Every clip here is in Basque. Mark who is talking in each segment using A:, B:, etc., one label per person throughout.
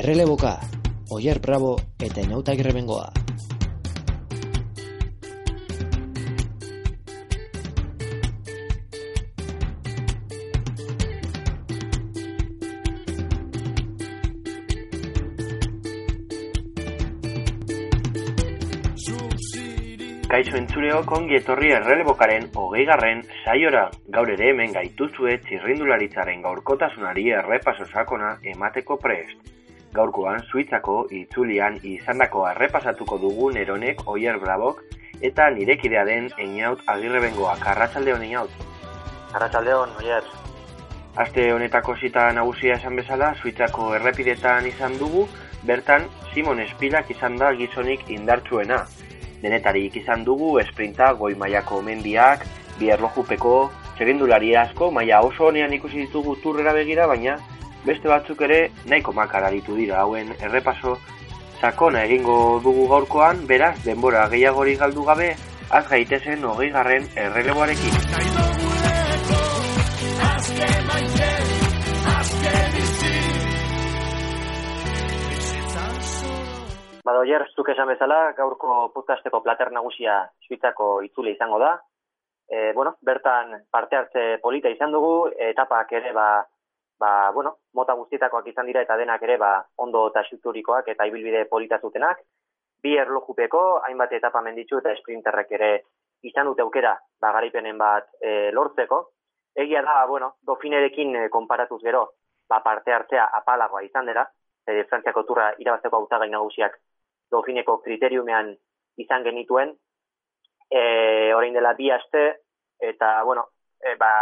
A: Erreleboka, Oier Bravo eta Inauta Grebengoa.
B: Kaixo entzuleo kongi etorri errelebokaren hogeigarren saiora gaur ere hemen gaituzue txirrindularitzaren gaurkotasunari errepaso sakona emateko prest. Gaurkoan Suitzako itzulian izandako errepasatuko dugu neronek Oier Brabok eta nirekidea den Einaut Agirre Bengoa. Karratxaldeon Einaut.
C: Arratsaldeon, Oier.
B: Aste honetako zita nagusia esan bezala, Suitzako errepidetan izan dugu, bertan Simon Espilak izan da gizonik indartsuena. Denetarik izan dugu, esprinta, goi mailako mendiak, bi erlojupeko, txegindulari asko, maila oso honean ikusi ditugu turrera begira, baina beste batzuk ere nahiko makar aritu dira hauen errepaso sakona egingo dugu gaurkoan, beraz, denbora gehiagori galdu gabe, az gaitezen hogei garren erreleboarekin.
C: Bada, Oier, zuk esan bezala, gaurko podcasteko plater nagusia Suitzako itzule izango da. E, bueno, bertan parte hartze polita izan dugu, etapak ere ba, ba, bueno, mota guztietakoak izan dira eta denak ere ba, ondo eta xuturikoak eta ibilbide polita zutenak. Bi erlojupeko, hainbat etapa menditzu eta sprinterrek ere izan dute aukera ba, garaipenen bat e, lortzeko. Egia da, bueno, dofinerekin e, konparatuz gero, ba, parte hartzea apalagoa izan dira, e, Frantziako turra irabazteko hautagai nagusiak dofineko kriteriumean izan genituen, e, orain dela bi aste, eta, bueno, e, ba,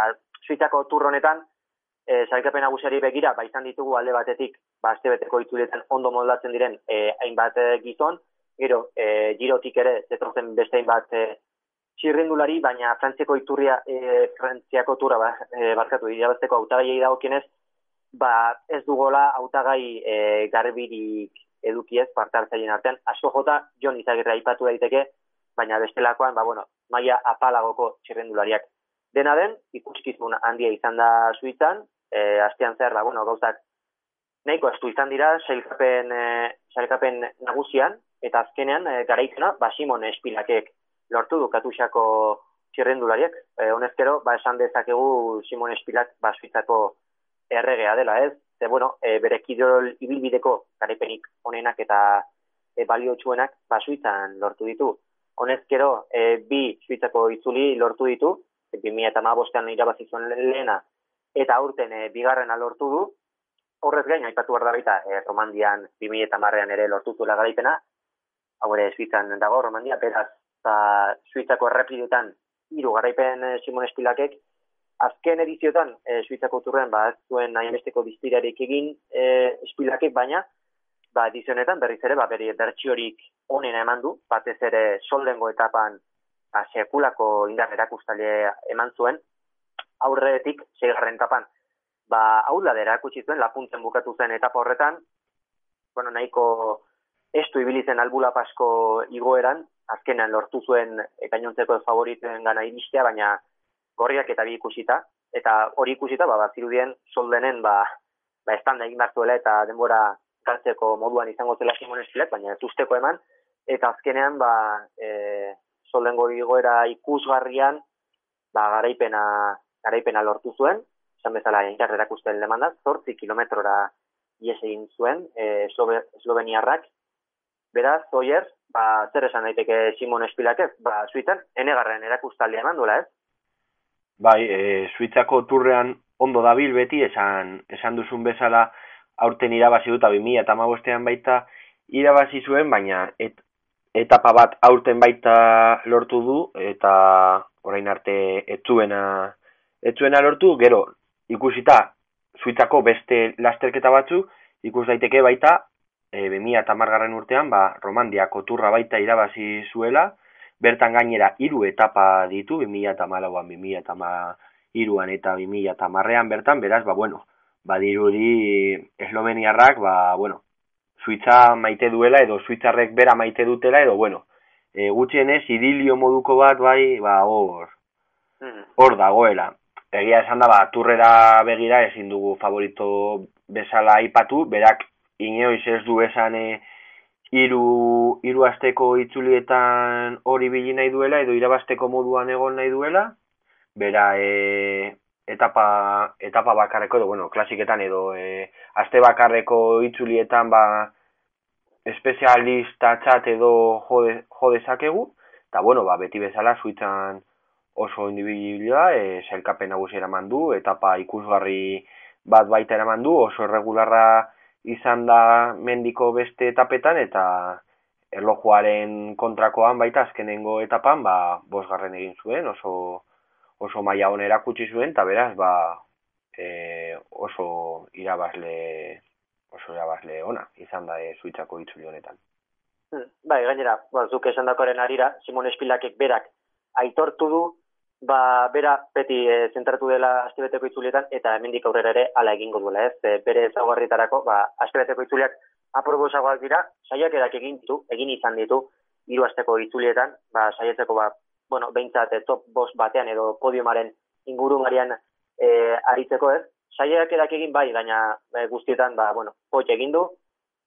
C: Suitzako tur honetan, e, zailkapen nagusiari begira, ba, izan ditugu alde batetik, ba, aste beteko itzuletan ondo moldatzen diren e, hainbat e, gizon, gero, e, girotik ere, zetorzen beste hainbat e, txirrindulari, baina Frantziako iturria, e, Frantziako turra, ba, e, barkatu, irabazteko hautagaiei dagokienez, ba, ez dugola hautagai e, garbirik edukiez parte hartzaileen artean. Asko jota, Jon Izagirre aipatu daiteke, baina bestelakoan, ba, bueno, maia apalagoko txirrendulariak. Dena den, ikuskizun handia izan da Suitzan, e, astean zer, ba, bueno, gauzak nahiko estu izan dira, sailkapen, e, sailkapen nagusian, eta azkenean, e, garaizena, ba, Simon Espilakek lortu du katusako txirrendulariak. E, honezkero, ba, esan dezakegu Simon Espilak, ba, Suitzako erregea dela, ez? Ze, bueno, e, bere kirol ibilbideko garaipenik onenak eta e, baliotsuenak ba, Suitzan lortu ditu. Honezkero, e, bi Suitzako itzuli lortu ditu, e, 2008an irabazi zuen lehena, eta aurten e, bigarrena lortu du, horrez gain, aipatu behar da baita, e, Romandian 2008an ere lortu zuela garaipena, hau ere Suitzan dago, Romandia, beraz, ba, Suitzako errepidutan hiru garaipen e, Simon Espilakek, azken ediziotan, e, Suitzako turrean, ba, zuen hainbesteko biztirarik egin e, espilakek, baina, ba, edizionetan berriz ere, ba, beri bertxiorik onena eman du, batez ere soldengo etapan, ba, sekulako indar erakustaile eman zuen, aurretik, seigarren etapan, ba, da erakutsi zuen, lapuntzen bukatu zen etapa horretan, bueno, nahiko estu ibili zen albula pasko igoeran, azkenean lortu zuen e, gainontzeko favoriten gana iristea, baina gorriak eta bi ikusita, eta hori ikusita, ba, bazirudien soldenen, ba, ba, estanda egin hartuela eta denbora galtzeko moduan izango zela Simon Estilek, baina ez usteko eman, eta azkenean, ba, e, soldengo igoera ikusgarrian, ba, garaipena, garaipena lortu zuen, esan bezala, ingar erakusten lemanda, zortzi kilometrora ies egin zuen, e, esloveniarrak, beraz, oier, ba, zer esan daiteke Simon Espilak ez, ba, suitan, enegarren erakustaldia eman duela ez,
B: Bai, e, Suitzako turrean ondo dabil beti, esan, esan duzun bezala aurten irabazi dut, 2000 eta magostean baita irabazi zuen, baina et, etapa bat aurten baita lortu du, eta orain arte etzuena, etzuena lortu, gero ikusita Suitzako beste lasterketa batzu, ikus daiteke baita, e, 2000 eta margarren urtean, ba, Romandiako turra baita irabazi zuela, bertan gainera hiru etapa ditu 2014an 2013an eta 2010an bertan beraz ba bueno badirudi esloveniarrak ba bueno Suitza maite duela edo Suitzarrek bera maite dutela edo bueno e, gutxienez idilio moduko bat bai ba hor hor dagoela egia esan da ba turrera begira ezin dugu favorito bezala aipatu berak inoiz ez du esan e, iru, iru asteko itzulietan hori bili nahi duela edo irabasteko moduan egon nahi duela, bera e, etapa, etapa bakarreko edo, bueno, klasiketan edo e, aste bakarreko itzulietan ba, espezialista txat edo jode, jodezakegu, eta bueno, ba, beti bezala suitzan oso individuala, e, zelkapen nagusi eraman du, etapa ikusgarri bat baita eraman du, oso erregularra izan da mendiko beste etapetan, eta erlojuaren kontrakoan baita azkenengo etapan, ba, bosgarren egin zuen, oso, oso maila onera kutsi zuen, eta beraz, ba, e, oso irabazle oso irabazle ona izan da e, suitzako itzuli honetan.
C: Hmm, bai, gainera, ba, zuk esan dakoaren arira, Simon Espilakek berak aitortu du ba, bera beti e, zentratu dela astebeteko itzulietan eta hemendik aurrera ere hala egingo duela, ez? E, bere ezaugarritarako, ba, astebeteko itzuliak aprobosagoak dira, saiak erak egin ditu, egin izan ditu, hiru asteko itzulietan, ba, saietzeko, ba, bueno, behintzat e, top bost batean edo podiumaren ingurungarian e, aritzeko, ez? Saiak erak egin bai, gaina e, guztietan, ba, bueno, potxe egin du,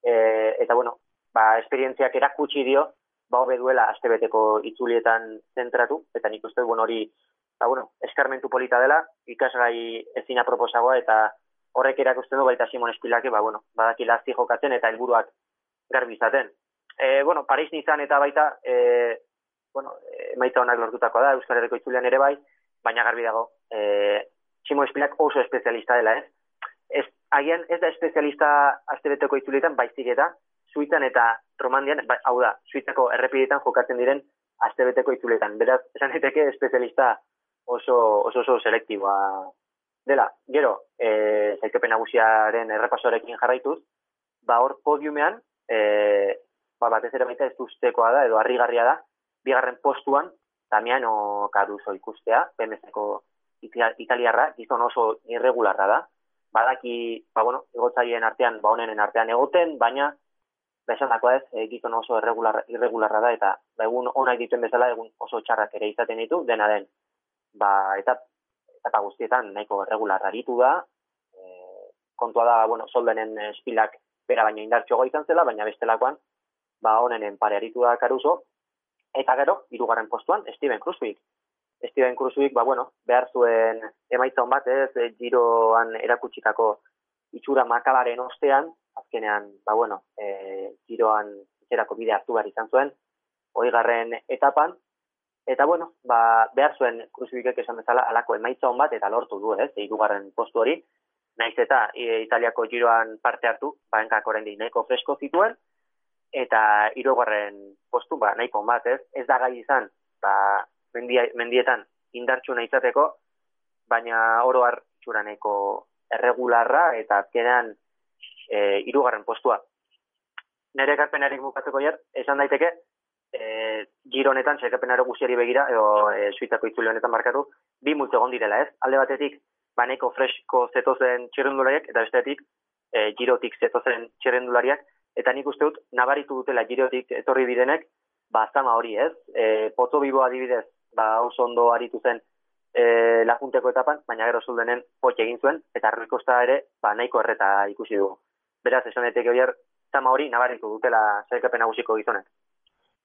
C: e, eta, bueno, ba, esperientziak erakutsi dio, ba hobe duela astebeteko itzulietan zentratu eta nik uste bueno hori ba bueno eskarmentu polita dela ikasgai ezina proposagoa eta horrek erakusten du baita Simon Espilake ba bueno badaki lasti jokatzen eta helburuak garbi izaten. E, bueno Paris izan eta baita e, bueno e, maita onak lortutakoa da Euskal Herriko itzulean ere bai baina garbi dago. E, Simon Espilak oso espezialista dela ez? Ez agian ez da espezialista astebeteko itzulietan baizik eta Suitzan eta Romandian, ba, hau da, Suitzako errepidetan jokatzen diren astebeteko itzuletan. Beraz, esan daiteke espezialista oso, oso, oso selektiboa dela. Gero, e, zailkepen nagusiaren errepasoarekin jarraituz, ba hor podiumean, e, ba, batez ere baita ez duztekoa da, edo harrigarria da, bigarren postuan, Damiano Caruso ikustea, BMS-ko italiarra, gizon oso irregularra da, badaki, ba, bueno, egotzaien artean, ba, honenen artean egoten, baina ba, esan dakoa ez, egiten oso irregular, irregularra da, eta ba, egun onak dituen bezala, egun oso txarrak ere izaten ditu, dena den, ba, eta, eta guztietan nahiko irregularra ditu da, e, kontua da, bueno, soldenen espilak bera baina indartxo izan zela, baina bestelakoan, ba, honenen pare aritu da karuso, eta gero, irugarren postuan, Steven Krusvik. Steven Krusvik, ba, bueno, behar zuen emaitza hon bat, ez, giroan erakutsitako itxura makalaren ostean, azkenean, ba bueno, e, giroan itxerako bide hartu behar izan zuen, oigarren etapan, eta bueno, ba, behar zuen kruzibikek esan bezala alako emaitza hon bat, eta lortu du, ez, irugarren postu hori, naiz eta e, italiako giroan parte hartu, ba, enkak oraindik nahiko fresko zituen, eta irugarren postu, ba, nahiko bat, ez, ez da gai izan, ba, mendia, mendietan indartxu izateko, baina oro har nahiko erregularra, eta azkenean e, irugarren postua. Nere ekarpenari bukatzeko jar, esan daiteke, e, giro honetan, txekapenare guziari begira, edo e, suitako itzule honetan markatu, bi multo egon direla ez. Alde batetik, baneko fresko zetozen txerrendulariak, eta bestetik, e, girotik zetozen txerrendulariak, eta nik uste dut, nabaritu dutela girotik etorri direnek, ba, zama hori ez. E, potzo bibo adibidez, ba, oso ondo aritu zen, e, lajunteko etapan, baina gero zuldenen potxe egin zuen, eta rikosta ere, ba, nahiko erreta ikusi dugu beraz esan daiteke horier zama hori nabariko dutela zailkapen nagusiko gizonek.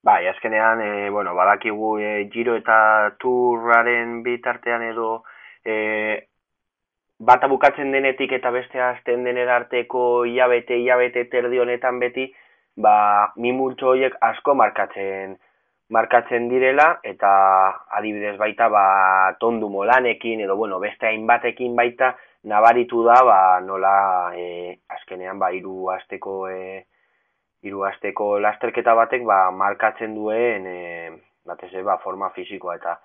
B: Bai, azkenean, e, bueno, badakigu e, giro eta turraren bitartean edo e, bata bukatzen denetik eta beste azten denera arteko iabete, iabete terdi honetan beti, ba, mimultxo horiek asko markatzen markatzen direla eta adibidez baita ba tondu molanekin edo bueno beste hainbatekin baita nabaritu da ba, nola e, azkenean ba hiru asteko e, hiru asteko lasterketa batek ba, markatzen duen e, batez ba, forma fisikoa eta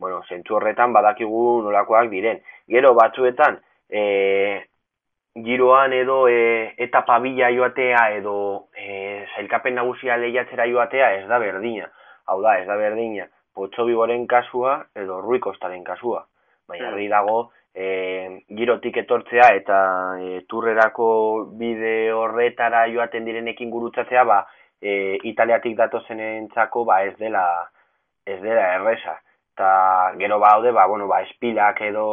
B: bueno, zentzu horretan badakigu nolakoak diren. Gero batzuetan e, giroan edo e, etapa bila joatea edo e, zailkapen nagusia lehiatzera joatea ez da berdina. Hau da, ez da berdina. Potso biboren kasua edo ruikostaren kasua. Baina, mm. dago, e, girotik etortzea eta e, turrerako bide horretara joaten direnekin gurutzatzea ba e, italiatik datozen entzako ba ez dela ez dela erresa. Eta gero ba haude ba, bueno, ba espilak edo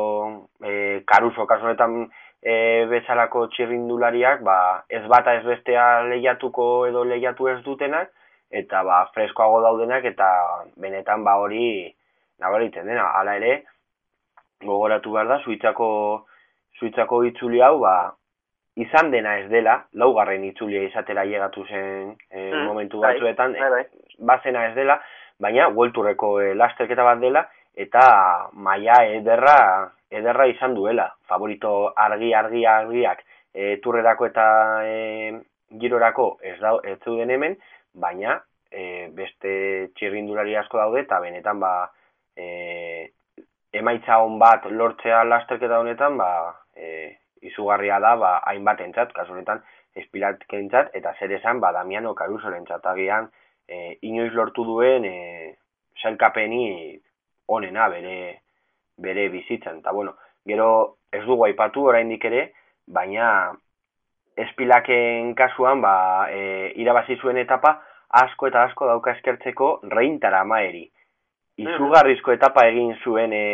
B: e, karuso kasu honetan e, bezalako txirrindulariak, ba, ez bata ez bestea lehiatuko edo lehiatu ez dutenak, eta ba, freskoago daudenak, eta benetan ba hori nabaritzen dena, hala ere, gogoratu behar da, suitzako, suitzako itzuli hau, ba, izan dena ez dela, laugarren itzulia izatera llegatu zen e, momentu bai, batzuetan, bai, bai. bazena ez dela, baina guelturreko e, lasterketa bat dela, eta maia ederra ederra izan duela. Favorito argi argi argiak e, turrerako eta e, girorako ez da ez zeuden hemen, baina e, beste txirrindulari asko daude eta benetan ba e, emaitza on bat lortzea lasterketa honetan ba e, izugarria da ba hainbatentzat kasu honetan espilatkentzat eta zer esan ba Damiano Carusorentzat agian e, inoiz lortu duen e, sailkapeni onena bere bere bizitzan. Eta bueno, gero ez dugu aipatu oraindik ere, baina espilaken kasuan ba, e, irabazi zuen etapa asko eta asko dauka eskertzeko reintara maeri. Izugarrizko etapa egin zuen e,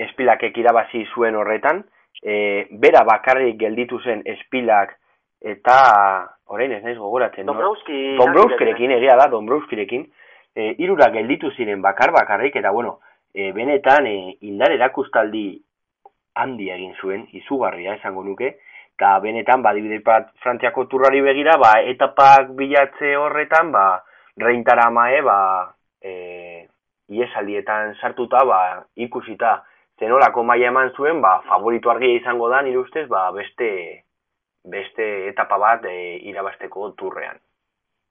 B: espilakek irabazi zuen horretan, e, bera bakarrik gelditu zen espilak eta orain ez naiz gogoratzen.
C: Dombrowski.
B: No? Dombrowskirekin, egia da, Dombrowskirekin. E, irura gelditu ziren bakar bakarrik, eta bueno, e, benetan e, indar erakustaldi handi egin zuen, izugarria esango nuke, eta benetan, badibide bat frantziako turrari begira, ba, etapak bilatze horretan, ba, reintara mae, ba, e, iesaldietan sartuta, ba, ikusita, zenolako maila eman zuen, ba, favorito argia izango da, nire ustez, ba, beste, beste etapa bat e, irabasteko turrean.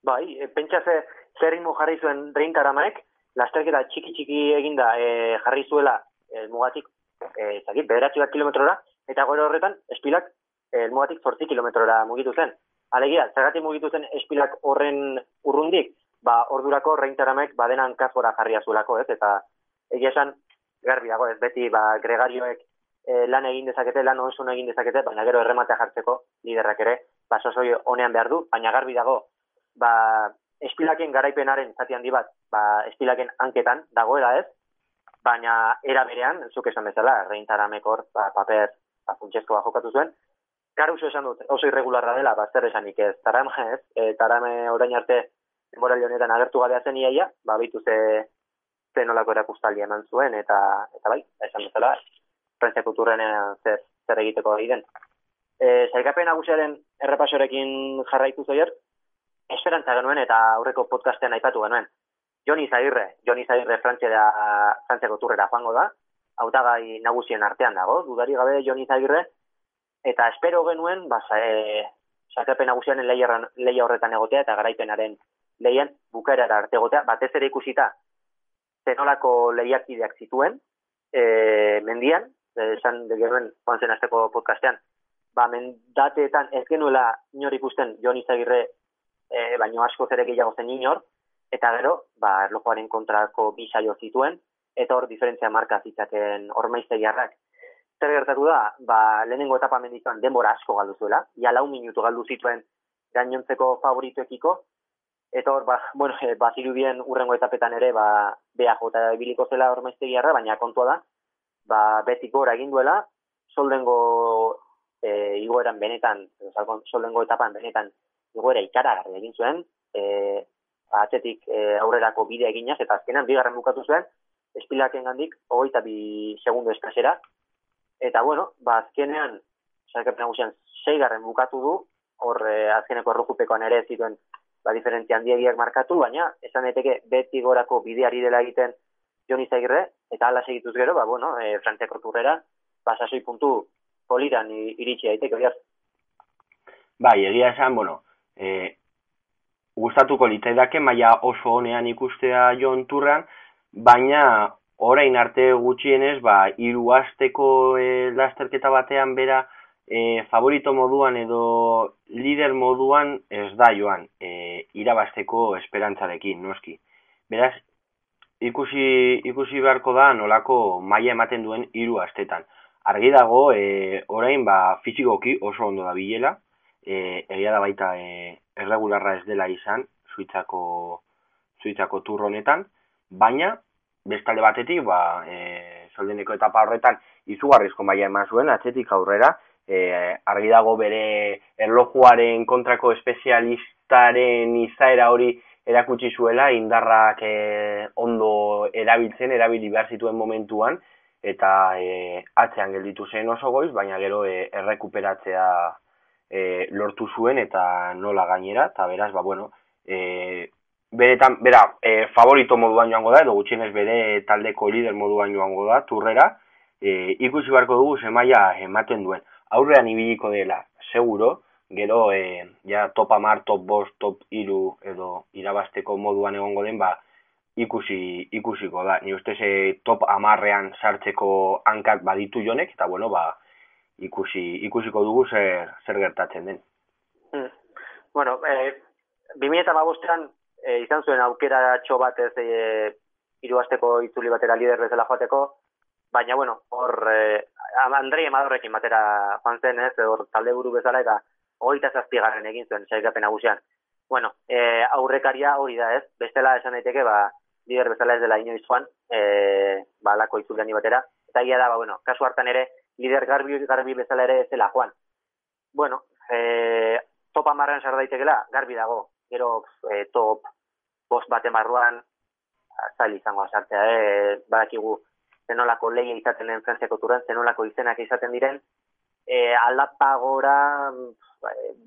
C: Bai, e, pentsa ze, zer jarri zuen reintara maek, lasterketa txiki txiki eginda e, jarri zuela el mugatik e, zakit, bederatzi bat kilometrora, eta gero horretan espilak el mugatik zortzi kilometrora mugitu zen. Alegia, zergatik mugitu zen espilak horren urrundik, ba, ordurako reintaramek badenan kazgora jarria zuelako, ez? Eta egia esan, garbi dago, ez? Beti, ba, gregarioek e, lan egin dezakete, lan oso egin dezakete, baina gero errematea jartzeko liderrak ere, ba, sosoi honean behar du, baina garbi dago, ba, espilaken garaipenaren zati handi bat, ba, espilaken hanketan dagoela ez, baina era berean, zuk esan bezala, reintaramekor ba, paper ba, funtsezko jokatu zuen, Karuso esan dut, oso irregularra dela, ba, zer esanik ez, tarame ez, e, tarame orain arte morali honetan agertu gabea zen iaia, ba, bitu ze, ze nolako erakustaldi eman zuen, eta, eta bai, esan bezala, Frantziako turrenean zer, zer egiteko egiten. E, Zaikapen nagusiaren errepasorekin jarraitu zoier, esperantza genuen eta aurreko podcastean aipatu genuen. Joni Zagirre, Joni Zagirre Frantzia Frantziako turrera joango da, hautagai nagusien artean dago, dudari gabe Joni Zagirre, eta espero genuen, ba, e, sakepen nagusianen leia horretan egotea eta garaipenaren leien bukaerara arte egotea, batez ere ikusita zenolako lehiakideak zituen, e, mendian, esan de genuen, joan zen azteko podcastean, ba, mendateetan ez genuela inor ikusten Joni Zagirre e, baino asko zere gehiago zen inor, eta gero, ba, erlojoaren kontrako bisaio zituen, eta hor diferentzia marka zitzaken ormaiztegiarrak. Zer gertatu da, ba, lehenengo etapa mendituan denbora asko galdu zuela, ja lau minutu galdu zituen gainontzeko favorituekiko, eta hor, ba, bueno, e, ba, zirudien urrengo etapetan ere, ba, beha jota biliko zela ormaiztegiarra, baina kontua da, ba, betik gora egin duela, soldengo e, igoeran benetan, soldengo etapan benetan igoera ikaragarri egin zuen, e, atzetik e, aurrerako bidea eginaz, eta azkenan bigarren bukatu zuen, espilaken gandik, hogeita bi segundo eskasera, eta bueno, ba, azkenean, sarkep nagusian, seigarren bukatu du, hor e, azkeneko errukupekoan ere zituen, ba, diferentzia handiegiak markatu, baina, esan daiteke beti gorako bideari dela egiten Joni Zaigre, eta ala segituz gero, ba, bueno, e, frantziako turrera, ba, sasoi puntu poliran iritsi daiteke, oiaz.
B: Bai, egia esan, bueno, e, gustatuko litzaidake maila oso honean ikustea Jon Turran, baina orain arte gutxienez, ba, hiru asteko e, lasterketa batean bera e, favorito moduan edo lider moduan ez da joan e, irabasteko esperantzarekin, noski. Beraz, ikusi, ikusi beharko da nolako maila ematen duen hiru astetan. Argi dago, e, orain ba, fizikoki oso ondo da bilela, e, egia da baita e, erregularra ez dela izan, suitzako, suitzako turronetan, baina, bestale batetik, ba, e, soldeneko etapa horretan, izugarrizko maia eman zuen, atzetik aurrera, e, argi dago bere erlojuaren kontrako espezialistaren izaera hori erakutsi zuela indarrak e, ondo erabiltzen, erabili behar zituen momentuan, eta e, atzean gelditu zen oso goiz, baina gero e, errekuperatzea e, lortu zuen eta nola gainera, eta beraz, ba, bueno, e, beretan, bera, e, favorito moduan joango da, edo gutxienez bere taldeko lider moduan joango da, turrera, e, ikusi beharko dugu zemaia ematen duen aurrean ibiliko dela, seguro, gero e, ja top amar, top bost, top iru edo irabasteko moduan egongo den, ba, ikusi, ikusiko da. Ni uste ze top amarrean sartzeko hankak baditu jonek, eta bueno, ba, ikusi, ikusiko dugu zer, zer gertatzen den.
C: Hmm. Bueno, e, 2000 eta bagostean, e, izan zuen aukera txo bat ez e, iruazteko itzuli batera lider bezala joateko, baina bueno, hor eh, Andrei Amadorrekin batera joan zen, ez, hor talde buru bezala eta hogeita zazpigarren egin zuen sailkapen nagusian. Bueno, eh, aurrekaria hori da, ez? Bestela esan daiteke, ba, lider bezala ez dela inoiz joan, eh, ba, lako itzuliani batera. Eta gira da, ba, bueno, kasu hartan ere, lider garbi, garbi bezala ere ez dela joan. Bueno, eh, top amarren sar daitekela, garbi dago. Gero, eh, top bost bate marruan, zail izango asartea, eh, badakigu, zenolako leia izaten den Frantziako turan, zenolako izenak izaten diren, e, aldapagora,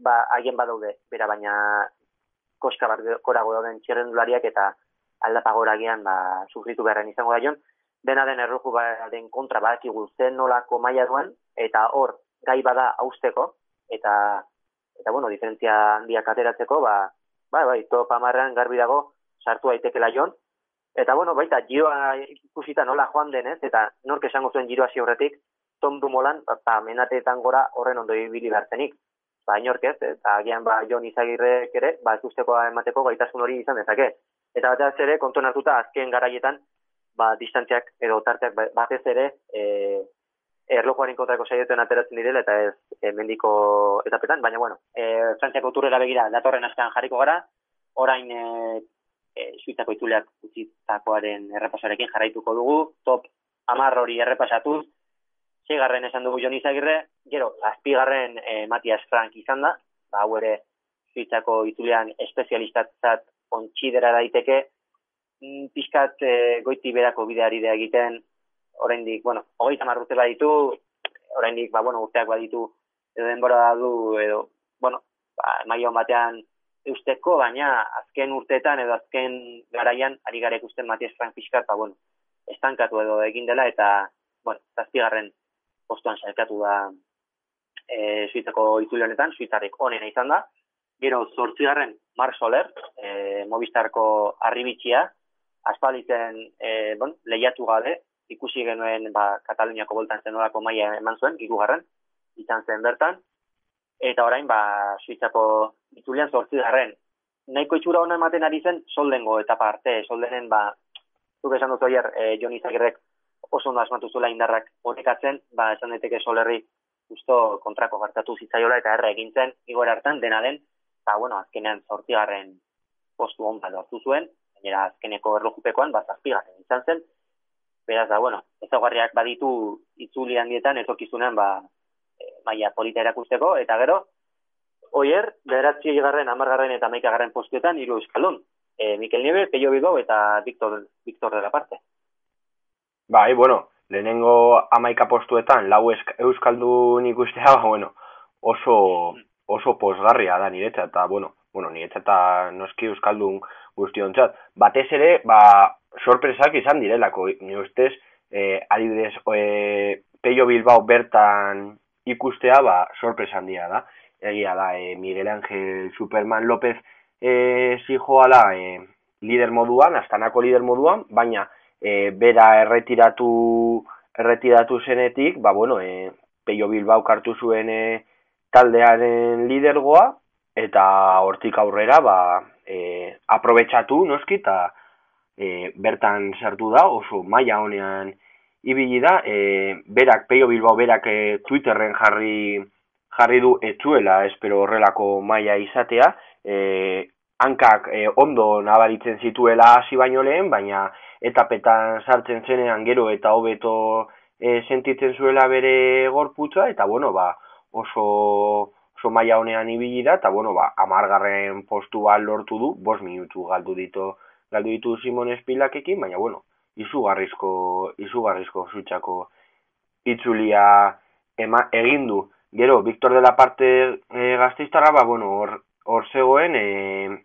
C: ba, haien badaude, bera baina koska korago dauden txerrendulariak eta aldapagora gian ba, sufritu beharren izango da jon, dena den erruju den kontra badakigu zenolako maila duen, eta hor, gai bada austeko, eta, eta bueno, diferentzia handiak ateratzeko, ba, ba, ba, ito pamarrean garbi dago, sartu aitekela jon, Eta bueno, baita giroa ikusita nola joan denez eta nork esango zuen giroa horretik, Tom Dumolan ba menateetan gora horren ondo ibili bertenik. Ba inork ez, eta agian ba Jon Izagirrek ere, ba usteko emateko gaitasun hori izan dezake. Eta batez ere kontuan hartuta azken garaietan ba distantziak edo tarteak ba, batez ere eh erlojuaren kontrako saioetan ateratzen direla eta ez e, mendiko etapetan, baina bueno, eh Frantziako turrera begira datorren astean jarriko gara. Orain e, e, suitzako itzuleak utzitakoaren errepasarekin jarraituko dugu, top amar hori errepasatuz, segarren esan dugu Jon Izagirre, gero, azpigarren e, Matias Frank izan da, ba, hau ere suitzako itzulean espezialistatzat ontsidera daiteke, mm, pixkat e, goiti berako bideari da egiten, oraindik, bueno, hogeita marrute baditu, oraindik, ba, bueno, urteak baditu, edo denbora du, edo, bueno, ba, maio batean eusteko, baina azken urteetan edo azken garaian ari gara ikusten Matias Frank Piskat, ba, bueno, estankatu edo egin dela, eta, bueno, zazpigarren postuan sailkatu da e, suitzako itzule honetan, suitzarek onena izan da. Gero, zortzigarren Mar Soler, e, Movistarko arribitxia, aspalditzen e, bon, lehiatu gabe, ikusi genuen ba, Kataluniako boltan zenolako maia eman zuen, ikugarren, izan zen bertan, eta orain ba Suitzako itzulian 8 garren nahiko itxura ona ematen ari zen soldengo eta parte soldenen ba zuk esan duzu hier e, Joni Zagirrek oso ondo asmatu zuela indarrak horrekatzen ba esan daiteke solerri justo kontrako gartatu zitzaiola eta erre egintzen igor hartan dena den ba bueno azkenean 8 garren postu on lortu zuen. Gainera azkeneko erlojupekoan ba 7 izan zen. Beraz da bueno ezaugarriak baditu itzuli handietan etorkizunean ba maia polita erakusteko, eta gero, oier, bederatzi garren, amargarren eta maikagarren postuetan, hiru euskalun. E, Mikel Niebe, Peio Bilbao eta Victor, Victor de la parte.
B: Bai, bueno, lehenengo amaika postuetan, lau euskaldun ikustea, bueno, oso, oso posgarria da niretza, eta, bueno, bueno, niretza eta noski euskaldun guztiontzat. Batez ere, ba, sorpresak izan direlako, ni ustez, eh, adibidez, eh, Peio Bilbao bertan ikustea ba sorpresa handia da. Egia da, e, Miguel Ángel Superman López e, zijoala e, lider moduan, astanako lider moduan, baina e, bera erretiratu erretiratu zenetik, ba bueno, e, Peio Bilbao kartu zuen e, taldearen lidergoa eta hortik aurrera ba e, aprobetxatu noski eta e, bertan sartu da oso maila honean ibili da, e, berak, Peio Bilbao berak e, Twitterren jarri jarri du etzuela, espero horrelako maila izatea, e, hankak e, ondo nabaritzen zituela hasi baino lehen, baina etapetan sartzen zenean gero eta hobeto e, sentitzen zuela bere gorputza, eta bueno, ba, oso, oso maia honean ibili da, eta bueno, ba, amargarren postua lortu du, bos minutu galdu ditu, galdu ditu Simon Espilakekin, baina bueno, izugarrizko, izugarrizko zutxako itzulia ema, egin du. Gero, Victor de la parte e, gazteiztarra, ba, bueno, hor, hor zegoen, e,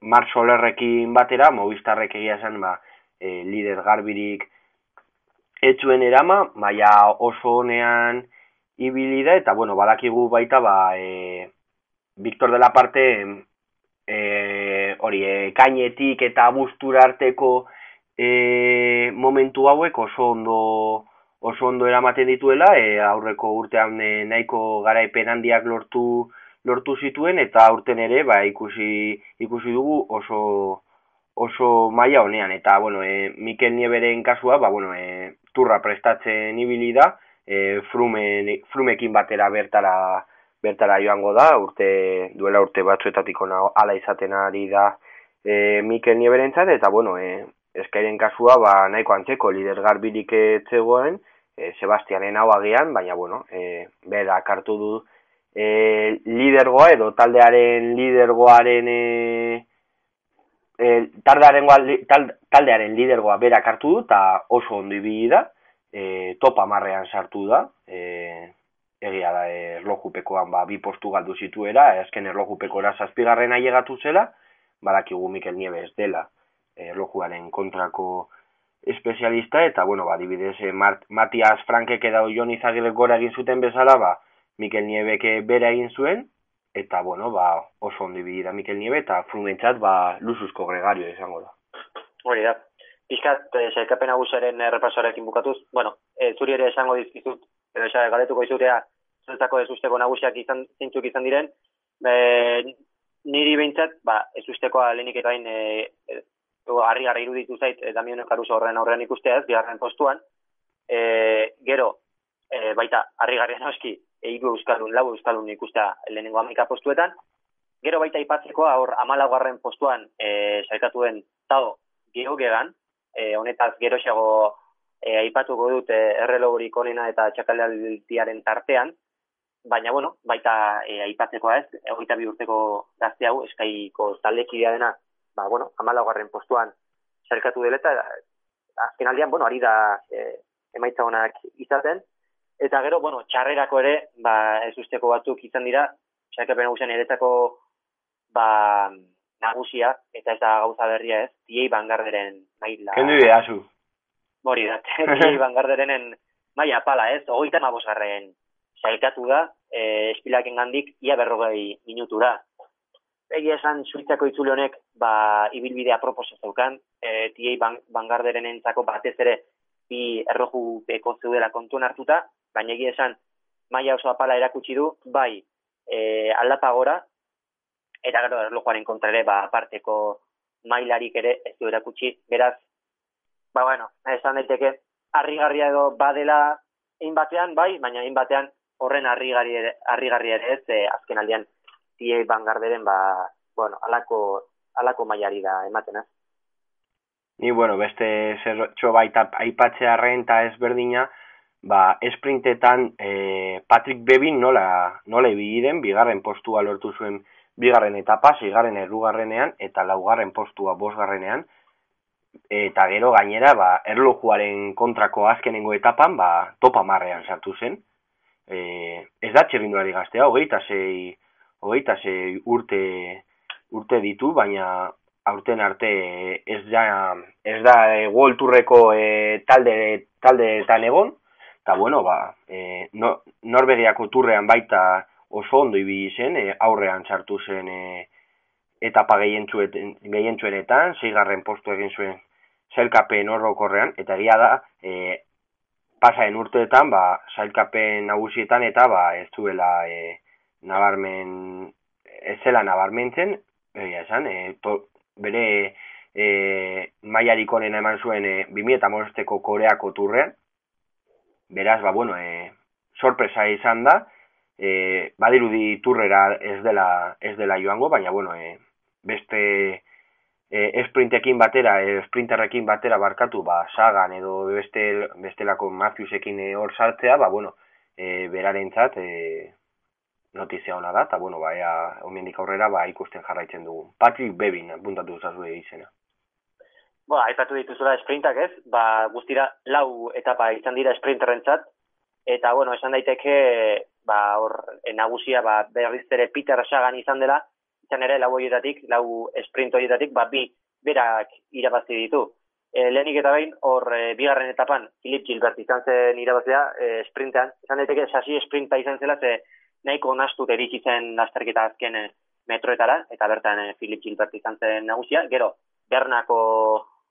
B: Mark Solerrekin batera, Movistarrek egia zen, ba, e, lider garbirik etzuen erama, maia oso honean ibili da, eta, bueno, badakigu baita, ba, e, Victor de la parte, e, hori, e, kainetik eta bustura arteko e, momentu hauek oso ondo oso ondo eramaten dituela, e, aurreko urtean e, nahiko garaipen handiak lortu lortu zituen eta aurten ere ba, ikusi ikusi dugu oso oso maila honean eta bueno, e, Mikel Nieberen kasua, ba, bueno, e, turra prestatzen ibili da, e, frumen, frumekin batera bertara bertara joango da, urte duela urte batzuetatik ona hala izaten ari da e, Mikel Nieberentzat eta bueno, e, eskairen kasua ba, nahiko antzeko lider garbirik etzegoen, e, Sebastianen hau agian, baina bueno, e, bera kartu du e, lidergoa edo taldearen lidergoaren e, e, taldearen, taldearen lidergoa bera kartu du eta oso ondo ibili da, e, topa marrean sartu da, e, egia da erlojupekoan ba, bi postu galdu zituera, azken erlojupekora zazpigarren ailegatu zela, badakigu Mikel Nieves dela, erlojuaren kontrako espezialista, eta, bueno, ba, dibidez, eh, Matias Frankek edo Jon Izagirre gora egin zuten bezala, ba, Mikel Niebeke bera egin zuen, eta, bueno, ba, oso ondi bidira Mikel Niebe, eta frumentzat, ba, lusuzko gregario izango da.
C: Hori da. Piskat, eh, zailkapen agusaren errepasoarekin bukatuz, bueno, e, zuri ere esango dizkizut, edo esan, galetuko izutea, zuztako ez usteko nagusiak izan, zintzuk izan diren, be, niri behintzat, ba, ez usteko alenik eta hain e, harri gara iruditu zait e, Damiano Caruso horren aurrean ikustea ez, bigarren postuan, e, gero, e, baita, harri garria noski, eiru euskalun, lau euskalun ikustea lehenengo amika postuetan, gero baita ipatzeko aur amalagoarren postuan e, saikatuen tao geogegan, e, honetaz gero xago e, aipatuko dut e, errelogurik onena eta txakalealtiaren tartean, baina bueno, baita e, aipatzekoa ez, egoita bi urteko gazte hau, eskaiko taldekidea dena, ba, bueno, amalagarren postuan zerkatu dela eta azken aldean, bueno, ari da e, emaitza honak izaten. Eta gero, bueno, txarrerako ere, ba, ez usteko batzuk izan dira, txarkapen nagusian eretzako ba, nagusia, eta ez da gauza berria ez, tiei bangarderen maila.
B: Kendu dira, zu.
C: Mori da, tiei bangarderenen maila pala ez, ogoita mabosgarren zailkatu da, e, espilaken gandik, ia berrogei minutura egia esan suitzako itzule honek ba ibilbidea proposa zeukan. Eh tiei bangarderen entzako batez ere bi erroju beko zeudela kontuan hartuta. Baina egia esan maila oso apala erakutsi du bai e, aldapa gora eta gero erlojuaren kontra ere ba aparteko mailarik ere ez du erakutsi. Beraz ba bueno esan daiteke harrigarria edo badela ein batean bai baina ein batean horren harrigarri harrigarria ere ez e, azken aldean tie bangarderen ba, bueno, alako, alako mailari da ematen, ez?
B: Ni, bueno, beste zer baita aipatzea renta ezberdina, ba, esprintetan e, Patrick Bebin nola, nola ibili bigarren postua lortu zuen bigarren etapa, zigarren errugarrenean, eta laugarren postua bosgarrenean, eta gero gainera, ba, erlojuaren kontrako azkenengo etapan, ba, topa marrean sartu zen. E, ez da txerrindulari gaztea, hogeita zei, hogeita ze urte urte ditu, baina aurten arte ez da ez da e, World Tourreko e, talde taldeetan egon. Eta bueno ba e, no, Norvegiako turrean baita oso ondo ibili zen e, aurrean sartu zen e, etapa gehientzuenetan, zeigarren postu egin zuen zailkapen horrokorrean, eta egia da, e, pasaen urteetan, ba, zailkapen nagusietan, eta ba, ez duela e, nabarmen ez zela nabarmentzen, egia esan, e, to, bere e, maiarik onena eman zuen e, 2008ko koreako turrean, beraz, ba, bueno, e, sorpresa izan da, e, badirudi turrera ez dela, ez dela joango, baina, bueno, e, beste e, esprintekin batera, e, sprinterrekin batera barkatu, ba, sagan edo beste, bestelako Matthewsekin hor sartzea, ba, bueno, e, berarentzat, e, notizia ona da, eta bueno, ba, ea, omendik aurrera, ba, ikusten jarraitzen dugu. Patrick Bevin, puntatu duzazu izena.
C: Bo, aipatu dituzula sprintak ez, ba, guztira lau etapa izan dira sprinterrentzat, eta bueno, esan daiteke, ba, hor, nagusia, ba, berriz ere Peter Sagan izan dela, izan ere, lau horietatik, lau sprint horietatik, ba, bi, berak irabazi ditu. E, lehenik eta behin, hor, e, bigarren etapan, Philip Gilbert izan zen irabazia, e, sprintean, izan daiteke, sasi sprinta izan zela, ze nahiko nastu derik izan lasterketa azken e, metroetara, eta bertan e, Philip Gilbert izan zen nagusia, gero, Bernako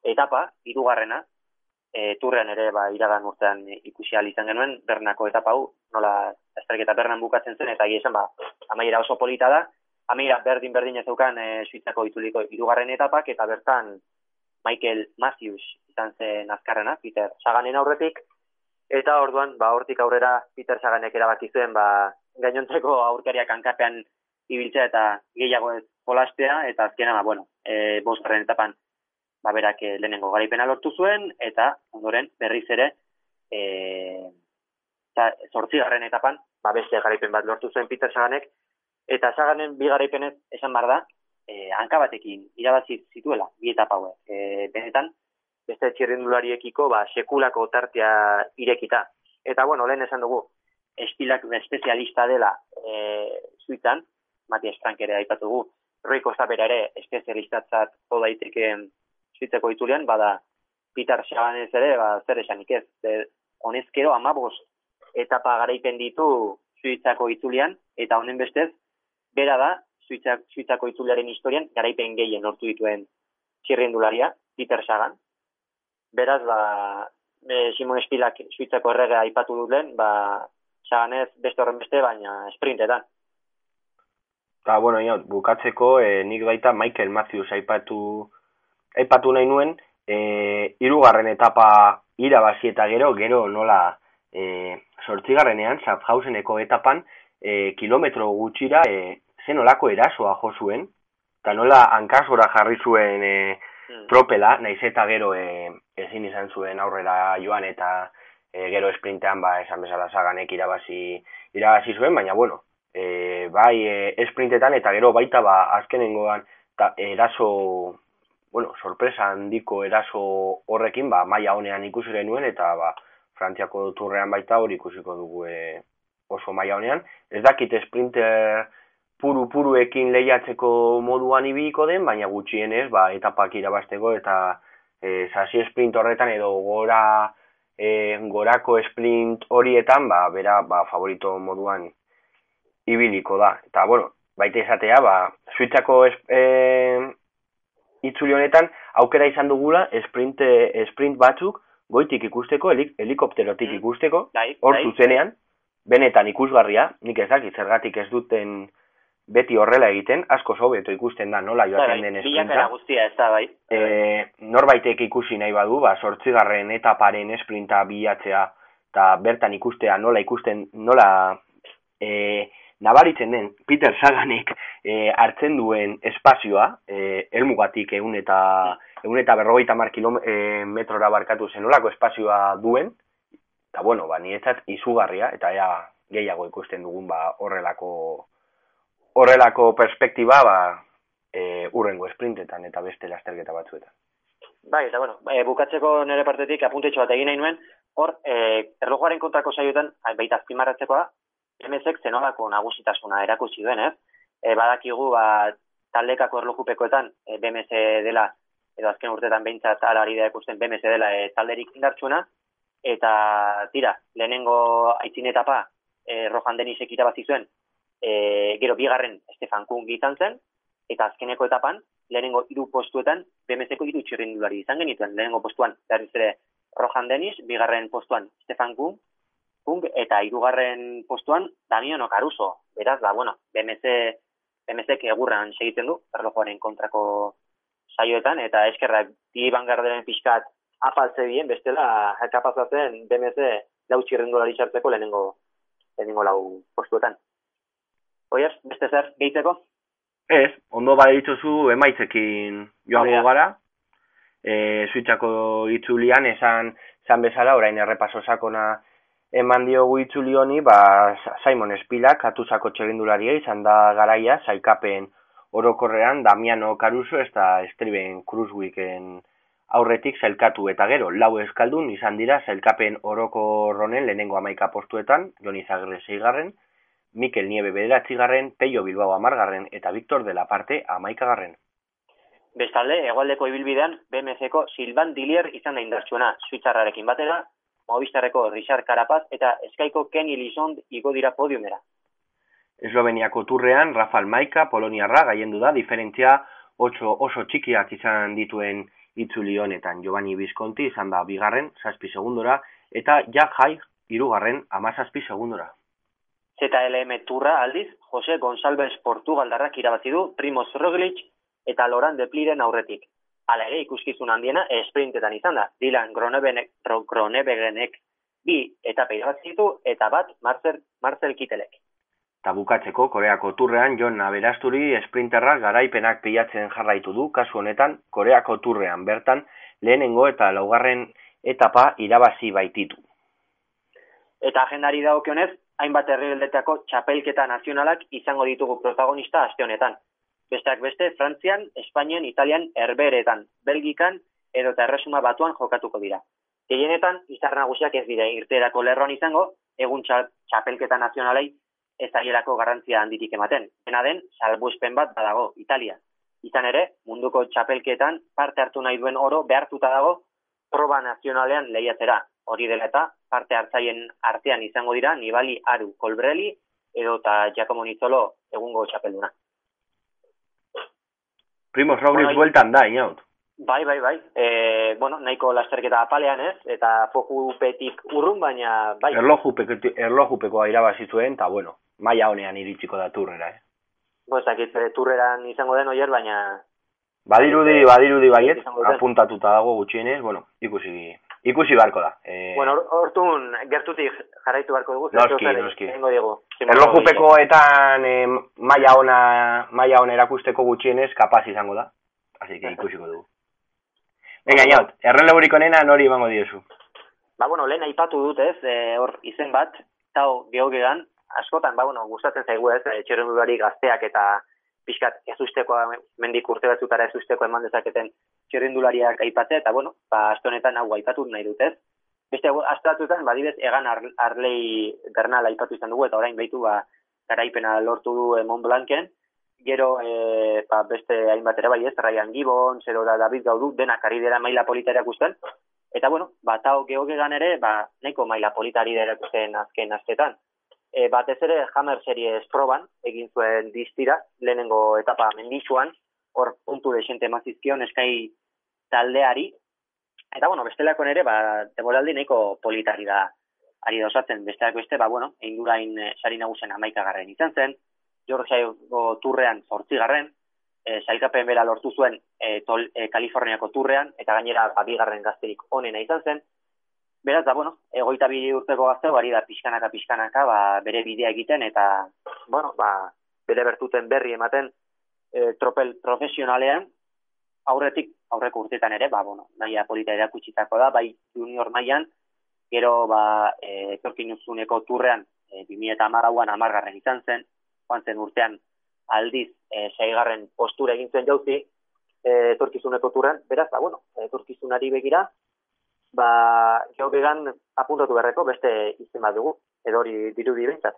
C: etapa, irugarrena, e, turrean ere, ba, iragan urtean ikusi izan genuen, Bernako etapa hau, nola lasterketa Bernan bukatzen zen, eta gizan, ba, amaiera oso polita da, amaiera berdin-berdin ez dukan e, suitzako ituliko irugarren etapak, eta bertan, Michael Matthews izan zen azkarrena, Peter Saganen aurretik, eta orduan, ba, hortik aurrera Peter Saganek erabaki zuen, ba, gainontzeko aurkariak hankapean ibiltzea eta gehiago ez polastea, eta azkena, ba, bueno, e, bosgarren etapan, ba, berak e, lehenengo garaipena lortu zuen, eta ondoren berriz ere, e, eta zortzigarren etapan, ba, beste garaipen bat lortu zuen Peter Saganek, eta Saganen bi garaipenez esan bar da, e, hanka batekin irabazi zituela bi etapa hauek. E, benetan beste txirrindulariekiko ba sekulako tartea irekita. Eta bueno, lehen esan dugu estilak espezialista dela eh Suitzan, Matias Frank ere aipatu dugu. Rui Costa bera ere espezialistatzat jo daiteke Suitzeko itulean, bada Peter Sabanez ere, ba, zer esanik ez. De, honezkero, amabos etapa garaipen ditu Suitzako itulean, eta honen bestez, bera da, Suitzak, Suitzako itzuliaren historian garaipen gehien lortu dituen txirrindularia, Peter Sagan. Beraz, ba, e, Simon Espilak Suitzako errega aipatu dut ba, Saganez beste horren beste, baina sprintetan.
B: Ta, bueno, ino, bukatzeko, e, nik baita Michael Matthews aipatu, aipatu nahi nuen, e, irugarren etapa irabazi eta gero, gero nola e, sortzigarrenean, Schaffhauseneko etapan, e, kilometro gutxira, e, zen olako erasoa jo zuen, eta nola hankasora jarri zuen e, propela, naiz eta gero e, ezin izan zuen aurrera joan eta e, gero esprintean ba, esan bezala zaganek irabazi, irabazi zuen, baina bueno, e, bai e, esprintetan eta gero baita ba, azkenengoan ta, eraso, bueno, sorpresa handiko eraso horrekin, ba, maia honean ikusi genuen eta ba, Frantziako turrean baita hori ikusiko dugu e, oso maia honean. Ez dakit sprinter puru-puruekin lehiatzeko moduan ibiliko den, baina gutxienez, ba, etapak irabasteko eta e, sasi sprint horretan edo gora e, gorako sprint horietan, ba, bera, ba, favorito moduan ibiliko da. Eta, bueno, baita izatea, ba, suitzako e, itzuli honetan, aukera izan dugula, sprint, e, sprint batzuk, goitik ikusteko, helik, helikopterotik mm. ikusteko,
C: bai,
B: hor
C: bai.
B: zuzenean, benetan ikusgarria, nik ez dakit zergatik ez duten beti horrela egiten, asko sobeto ikusten da nola joaten den esprinta.
C: guztia ez da, bai.
B: E, norbaitek ikusi nahi badu, ba, sortzigarren etaparen esprinta bilatzea, eta bertan ikustea nola ikusten, nola e, nabaritzen den Peter Saganek e, hartzen duen espazioa, e, elmugatik egun eta, egun eta berrogeita mar kilometrora barkatu zen nolako espazioa duen, eta bueno, ba, nietzat izugarria, eta ea gehiago ikusten dugun ba, horrelako horrelako perspektiba ba, e, urrengo esprintetan eta beste lasterketa batzuetan.
C: Bai, eta bueno, e, bukatzeko nire partetik apuntetxo bat egin nahi nuen, hor, e, erlojuaren kontrako saioetan, baita azpimarratzekoa, MSek zenolako nagusitasuna erakutsi duen, ez? E, badakigu, ba, taldekako erlojupekoetan, e, BMS dela, edo azken urtetan behintzat alari da ikusten BMS dela e, talderik indartsuena, eta tira, lehenengo aitzin etapa, e, Rojan Denisek irabazi zuen, e, gero bigarren Estefan Kung izan zen, eta azkeneko etapan, lehenengo hiru postuetan, BMC-ko hiru txirrindulari izan genituen, lehenengo postuan, berriz ere Rohan Denis, bigarren postuan Stefan Kung, Kung eta hirugarren postuan Damiano Caruso. Beraz, da, bueno, BMC, BMC-k egurran segitzen du, erlojoaren kontrako saioetan, eta eskerrak bi bangarderen pixkat apaltze bien, bestela, kapazatzen BMC lau txirrindulari sartzeko lehenengo, lehenengo lau postuetan. Oier, beste zer, gehitzeko?
B: Ez, ondo bada dituzu emaitzekin joango gara. E, Suitzako itzulian esan, esan bezala, orain errepaso sakona eman diogu itzuli honi, ba, Simon Espilak, atuzako txerindularia izan da garaia, zailkapen orokorrean, Damiano Caruso, ez da Estriben Cruzwiken aurretik zailkatu eta gero, lau eskaldun izan dira zailkapen orokorronen lehenengo amaika postuetan, Joni Zagre zeigarren, Mikel Niebe bederatzigarren, Peio Bilbao amargarren eta Victor de la Parte amaikagarren.
C: Bestalde, egualdeko ibilbidean, BMC-ko Silvan Dilier izan da indartsuena, Suitzarrarekin batera, Movistarreko Richard Carapaz eta Eskaiko Kenny Lizond igo dira podiumera.
B: Esloveniako turrean, Rafael Maika, Poloniarra, gaiendu da, diferentzia oso, oso txikiak izan dituen itzuli honetan. Giovanni Visconti izan da bigarren, zazpi segundora, eta Jack Jai, irugarren, ama zazpi segundora.
C: ZLM turra aldiz, Jose González Portugaldarrak irabazi du, Primoz Roglic eta Loran de Pliren aurretik. Hala ere, ikuskizun handiena esprintetan izan da. Dylan Gronebegenek bi eta irabazi eta bat Marcel, Marcel Kitelek.
B: Ta bukatzeko Koreako turrean Jon Aberasturi esprinterra garaipenak pilatzen jarraitu du kasu honetan Koreako turrean bertan lehenengo eta laugarren etapa irabazi baititu.
C: Eta agendari dagokionez, hainbat herrialdetako txapelketa nazionalak izango ditugu protagonista aste honetan. Besteak beste, Frantzian, Espainian, Italian, Herberetan, Belgikan edo erresuma batuan jokatuko dira. Gehienetan, izar nagusiak ez dira irterako lerroan izango, egun txapelketa nazionalei ez aierako garrantzia handitik ematen. Bena den, salbuespen bat badago, Italia. Izan ere, munduko txapelketan parte hartu nahi duen oro behartuta dago proba nazionalean lehiatzera. Hori dela eta parte hartzaien artean izango dira Nibali Aru Kolbreli edo eta Giacomo Nizzolo egungo txapelduna.
B: Primos Roglic bueno, bueltan da, inaut.
C: Bai, bai, bai. E, bueno, nahiko lasterketa apalean ez, eta fokupetik urrun, baina bai.
B: Erlojupeko, erlojupekoa irabazituen, eta bueno, maia honean iritsiko da turrera, eh?
C: Bo, ez turreran izango den oier, baina...
B: Badirudi, badirudi baiet, apuntatuta dago gutxienez, bueno, ikusi ikusi barko da.
C: Eh, bueno, hortun gertutik jarraitu barko dugu.
B: Noski, noski. Erlojupekoetan eh, maia ona, maia ona erakusteko gutxienez kapaz izango da. Así que ikusiko dugu. Venga, jaut, erreleburiko nena nori emango diozu.
C: Ba, bueno, lehen aipatu dut ez, e, hor izen bat, tau geogegan, askotan, ba, bueno, gustatzen zaigu ez, e, txerrendulari gazteak eta pixkat ez usteko, mendik urte batzutara ez usteko eman dezaketen txerrendulariak aipatzea, eta bueno, ba, aste honetan hau aipatu nahi dut ez. Beste, astatuetan, badibez, egan ar, arlei bernal aipatu izan dugu, eta orain behitu, ba, garaipena lortu du e, Mont Blancen, gero e, ba, beste hainbat ere bai ez, Ryan Gibbons, edo da David Gaudu, denak ari dira maila politariak usten, eta bueno, ba, tau geogegan ere, ba, neko maila politari dira ikusten azken astetan. E, batez ere Hammer Series proban, egin zuen distira, lehenengo etapa mendisuan, hor puntu desente mazizkion eskai taldeari, eta bueno, bestelako ere, ba, deboraldi nahiko politari da ari dosatzen, besteak beste, ba, bueno, egin durain e, sari nagusen amaikagarren izan zen, Georgiago turrean zortzigarren, e, zailkapen bera lortu zuen e, tol, e, Kaliforniako turrean, eta gainera abigarren gazterik onena izan zen. Beraz, da, bueno, egoita bi urteko gazte, bari da pixkanaka, pixkanaka, ba, bere bidea egiten, eta, bueno, ba, bere bertuten berri ematen e, tropel profesionalean, aurretik, aurreko urtetan ere, ba, bueno, nahi polita erakutsitako da, bai junior mailan gero, ba, e, torkinuzuneko turrean, e, 2008an amargarren izan zen, joan zen urtean aldiz e, seigarren postura egin zen jauzi e, etorkizuneko turren, beraz, ba, bueno, etorkizunari begira, ba, geogegan apuntatu berreko beste izen bat dugu, edo hori diru direntzat.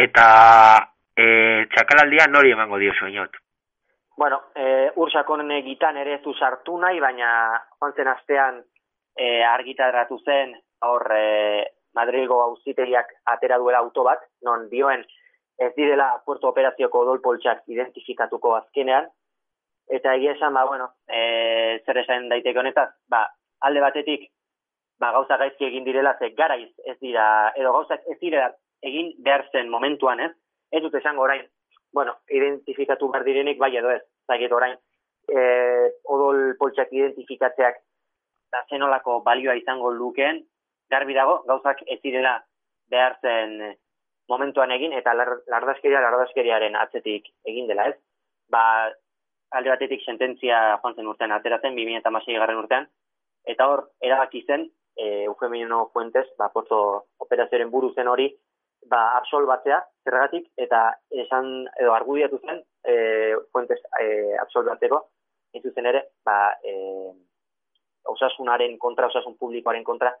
B: Eta e, txakalaldia nori emango dio soinot?
C: Bueno, e, ursakonen egitan ere ez du sartu nahi, baina joan zen astean e, argitadratu zen, hor, e, Madrilgo auzitegiak atera duela auto bat, non dioen ez direla puerto operazioko odolpoltsak identifikatuko azkenean, eta egia esan, ba, bueno, e, zer esan daiteke honetaz, ba, alde batetik, ba, gauza gaizki egin direla, ze garaiz ez dira, edo gauzak ez direla egin behar zen momentuan, ez? Ez dut esango orain, bueno, identifikatu behar direnik, bai edo ez, zaiget orain, e, odol poltsak identifikatzeak da zenolako balioa izango lukeen, garbi dago, gauzak ez direla behar zen eh, momentuan egin, eta lardaskeria lardazkeriaren atzetik egin dela, ez? Ba, alde batetik sententzia joan zen urtean ateratzen, 2006 garren urtean, eta hor, erabaki zen, e, Eufemino Fuentes, ba, porto operazioaren buru zen hori, ba, absolbatzea, zergatik, eta esan, edo argudiatu zen, e, Fuentes e, absolbatzeko, zen ere, ba, e, osasunaren kontra, osasun publikoaren kontra,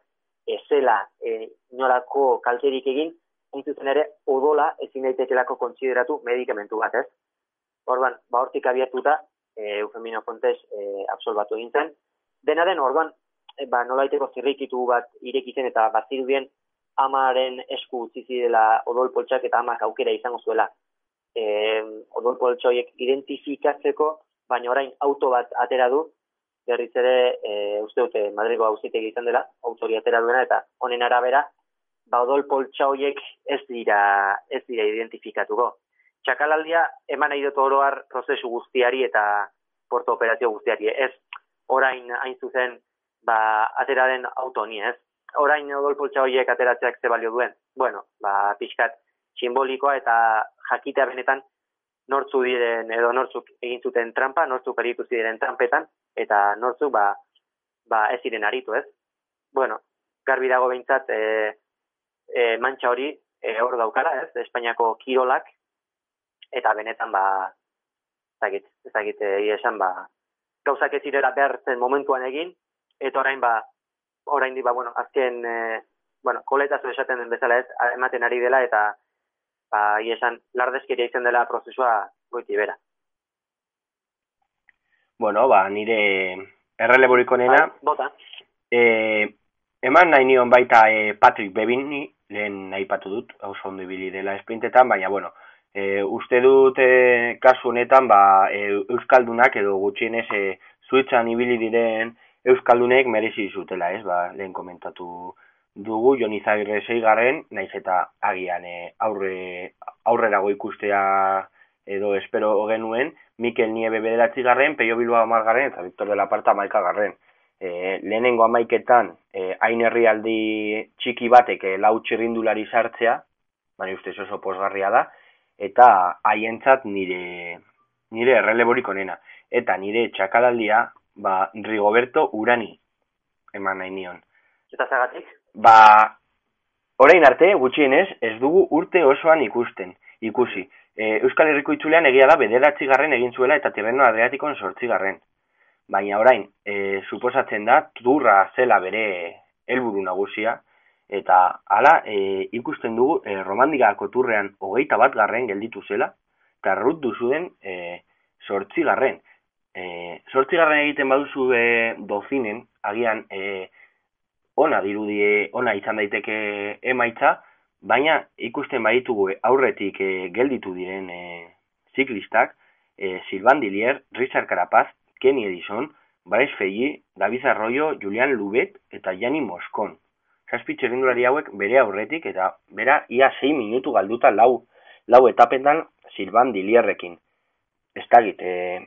C: ezela e, inolako kalterik egin, zen ere, odola ezin daitekelako kontsideratu medikamentu bat, ez? Orban, ba, hortik abiatuta, e, Eufemino Fuentes e, absolbatu egin zen. Dena den, orban, e, ba, nolaiteko zirrikitu bat irekitzen eta bazirudien amaren esku utzi zidela odol poltsak eta amak aukera izango zuela e, odol poltsoiek identifikatzeko, baina orain auto bat atera du, berriz ere e, uste dute Madrigo auzitegi izan dela, autori atera duena eta honen arabera, ba odol poltsoiek ez dira ez dira identifikatuko. Txakalaldia eman nahi dut oroar prozesu guztiari eta porto operazio guztiari. Ez orain hain zuzen ba, atera den auto ni, ez? orain odolpoltsa horiek ateratzeak ze balio duen. Bueno, ba, pixkat simbolikoa eta jakitea benetan nortzu diren edo nortzuk egin zuten trampa, nortzuk aritu ziren trampetan, eta nortzuk ba, ba ez ziren aritu, ez? Bueno, garbi dago behintzat e, e, mantxa hori e, hor daukara, ez? Espainiako kirolak, eta benetan ba, ezagit, ezagit, esan ba, gauzak ez zirela behar zen momentuan egin, eta orain ba, orain di, ba, bueno, azken, e, bueno, koletazo esaten den bezala ez, ematen ari dela, eta, ba, esan, lardezkeria izan dela prozesua goiti bera.
B: Bueno, ba, nire erreleboriko nena.
C: Bai, bota.
B: E, eman nahi nion baita e, Patrick Bebini, lehen nahi patu dut, hau zondo ibili dela esprintetan, baina, bueno, e, uste dut e, kasu honetan, ba, e, Euskaldunak edo gutxienez e, Suitzan ibili diren Euskaldunek merezi zutela, ez, ba, lehen komentatu dugu, Jon Izagirre zeigarren, naiz eta agian e, aurre, aurrerago ikustea edo espero genuen, Mikel Niebe bederatzi Peio Bilbao amargarren, eta Victor de la Parta maika garren. E, lehenengo amaiketan, e, hain herrialdi txiki batek e, lau txirrindulari sartzea, bani ustez oso posgarria da, eta haientzat nire, nire erreleborik onena. Eta nire txakalaldia ba, Rigoberto Urani eman nahi nion.
C: Eta zagatik?
B: Ba, orain arte, gutxienez, ez dugu urte osoan ikusten, ikusi. E, Euskal Herriko itzulean egia da bederatzi garren egin zuela eta Tirreno Adriatikon sortzi garren. Baina orain, e, suposatzen da, turra zela bere helburu nagusia, eta hala e, ikusten dugu e, romandikako turrean hogeita bat garren gelditu zela, eta rut duzuden e, sortzi garren e, sortzigarren egiten baduzu e, dozinen, agian e, ona dirudie, ona izan daiteke emaitza, baina ikusten baditugu aurretik e, gelditu diren e, ziklistak, e, Silvan Dilier, Richard Carapaz, Kenny Edison, Baez Feji, David Arroyo, Julian Lubet eta Jani Moskon. Zazpi txerrindulari hauek bere aurretik eta bera ia 6 minutu galduta lau, lau etapendan Silvan Dilierrekin. Ez tagit, e,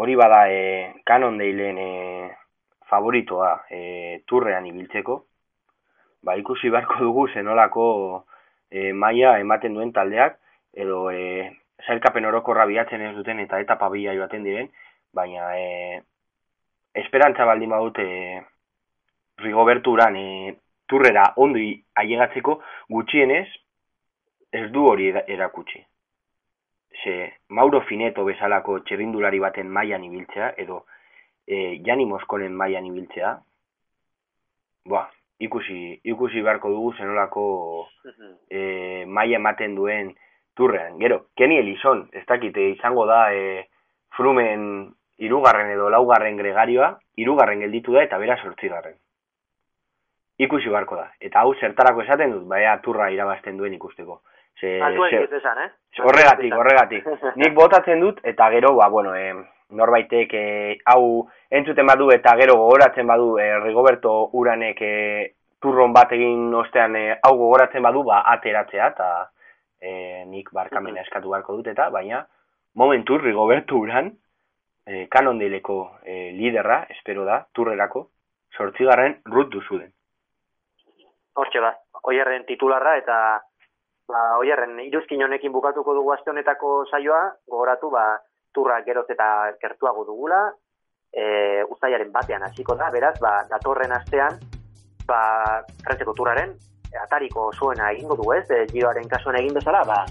B: hori bada e, kanon deilen e, favoritoa e, turrean ibiltzeko, ba ikusi beharko dugu zenolako e, maia ematen duen taldeak, edo e, zailkapen orokorra biatzen ez duten eta etapa bila joaten diren, baina e, esperantza baldin badut e, Rigoberto Uran e, turrera ondo ailegatzeko gutxienez ez du hori erakutsi ze Mauro Fineto bezalako txerrindulari baten mailan ibiltzea, edo e, Jani Moskonen mailan ibiltzea, boa, ikusi, ikusi beharko dugu zenolako e, maia ematen duen turrean. Gero, Kenny Elison, ez dakite, izango da e, frumen irugarren edo laugarren gregarioa, irugarren gelditu da eta bera sortzigarren. Ikusi beharko da. Eta hau zertarako esaten dut, baina turra irabazten duen ikusteko.
C: Ze, eh?
B: Horregatik, horregatik. Nik botatzen dut, eta gero, ba, bueno, eh, norbaitek eh, hau entzuten badu eta gero gogoratzen badu eh, Rigoberto Uranek eh, turron bat egin ostean eh, hau gogoratzen badu, ba, ateratzea, eta eh, nik barkamena eskatu beharko dut, eta baina momentu Rigoberto Uran eh, kanon dileko eh, liderra, espero da, turrerako, sortzigarren rut duzuden.
C: Hortxe da, oierren titularra eta ba, oierren, iruzkin honekin bukatuko dugu aste honetako saioa, gogoratu, ba, turra geroz eta gertuago dugula, e, uzaiaren batean hasiko da, beraz, ba, datorren astean, ba, frantzeko turraren, atariko zuena egingo du ez, e, giroaren kasuan egin bezala, ba,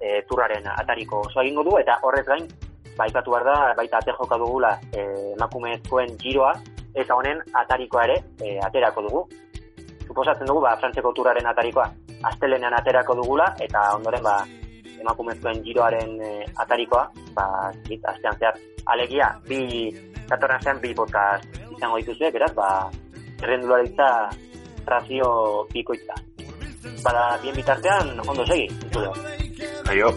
C: e, turraren atariko osoa egingo du, eta horrez gain, ba, ipatu behar da, baita ate joka dugula e, emakumezkoen giroa, eta honen atarikoa ere e, aterako dugu. Suposatzen dugu, ba, frantzeko turraren atarikoa, astelenean aterako dugula, eta ondoren, ba, emakumezkoen giroaren e, atarikoa, ba, zit, astean zehar, alegia, bi, datorren zean bi podcast izango dituzue, beraz, ba, errendularitza razio bikoitza. Bada, bien bitartean, ondo segi, entzuleo.
B: Aio.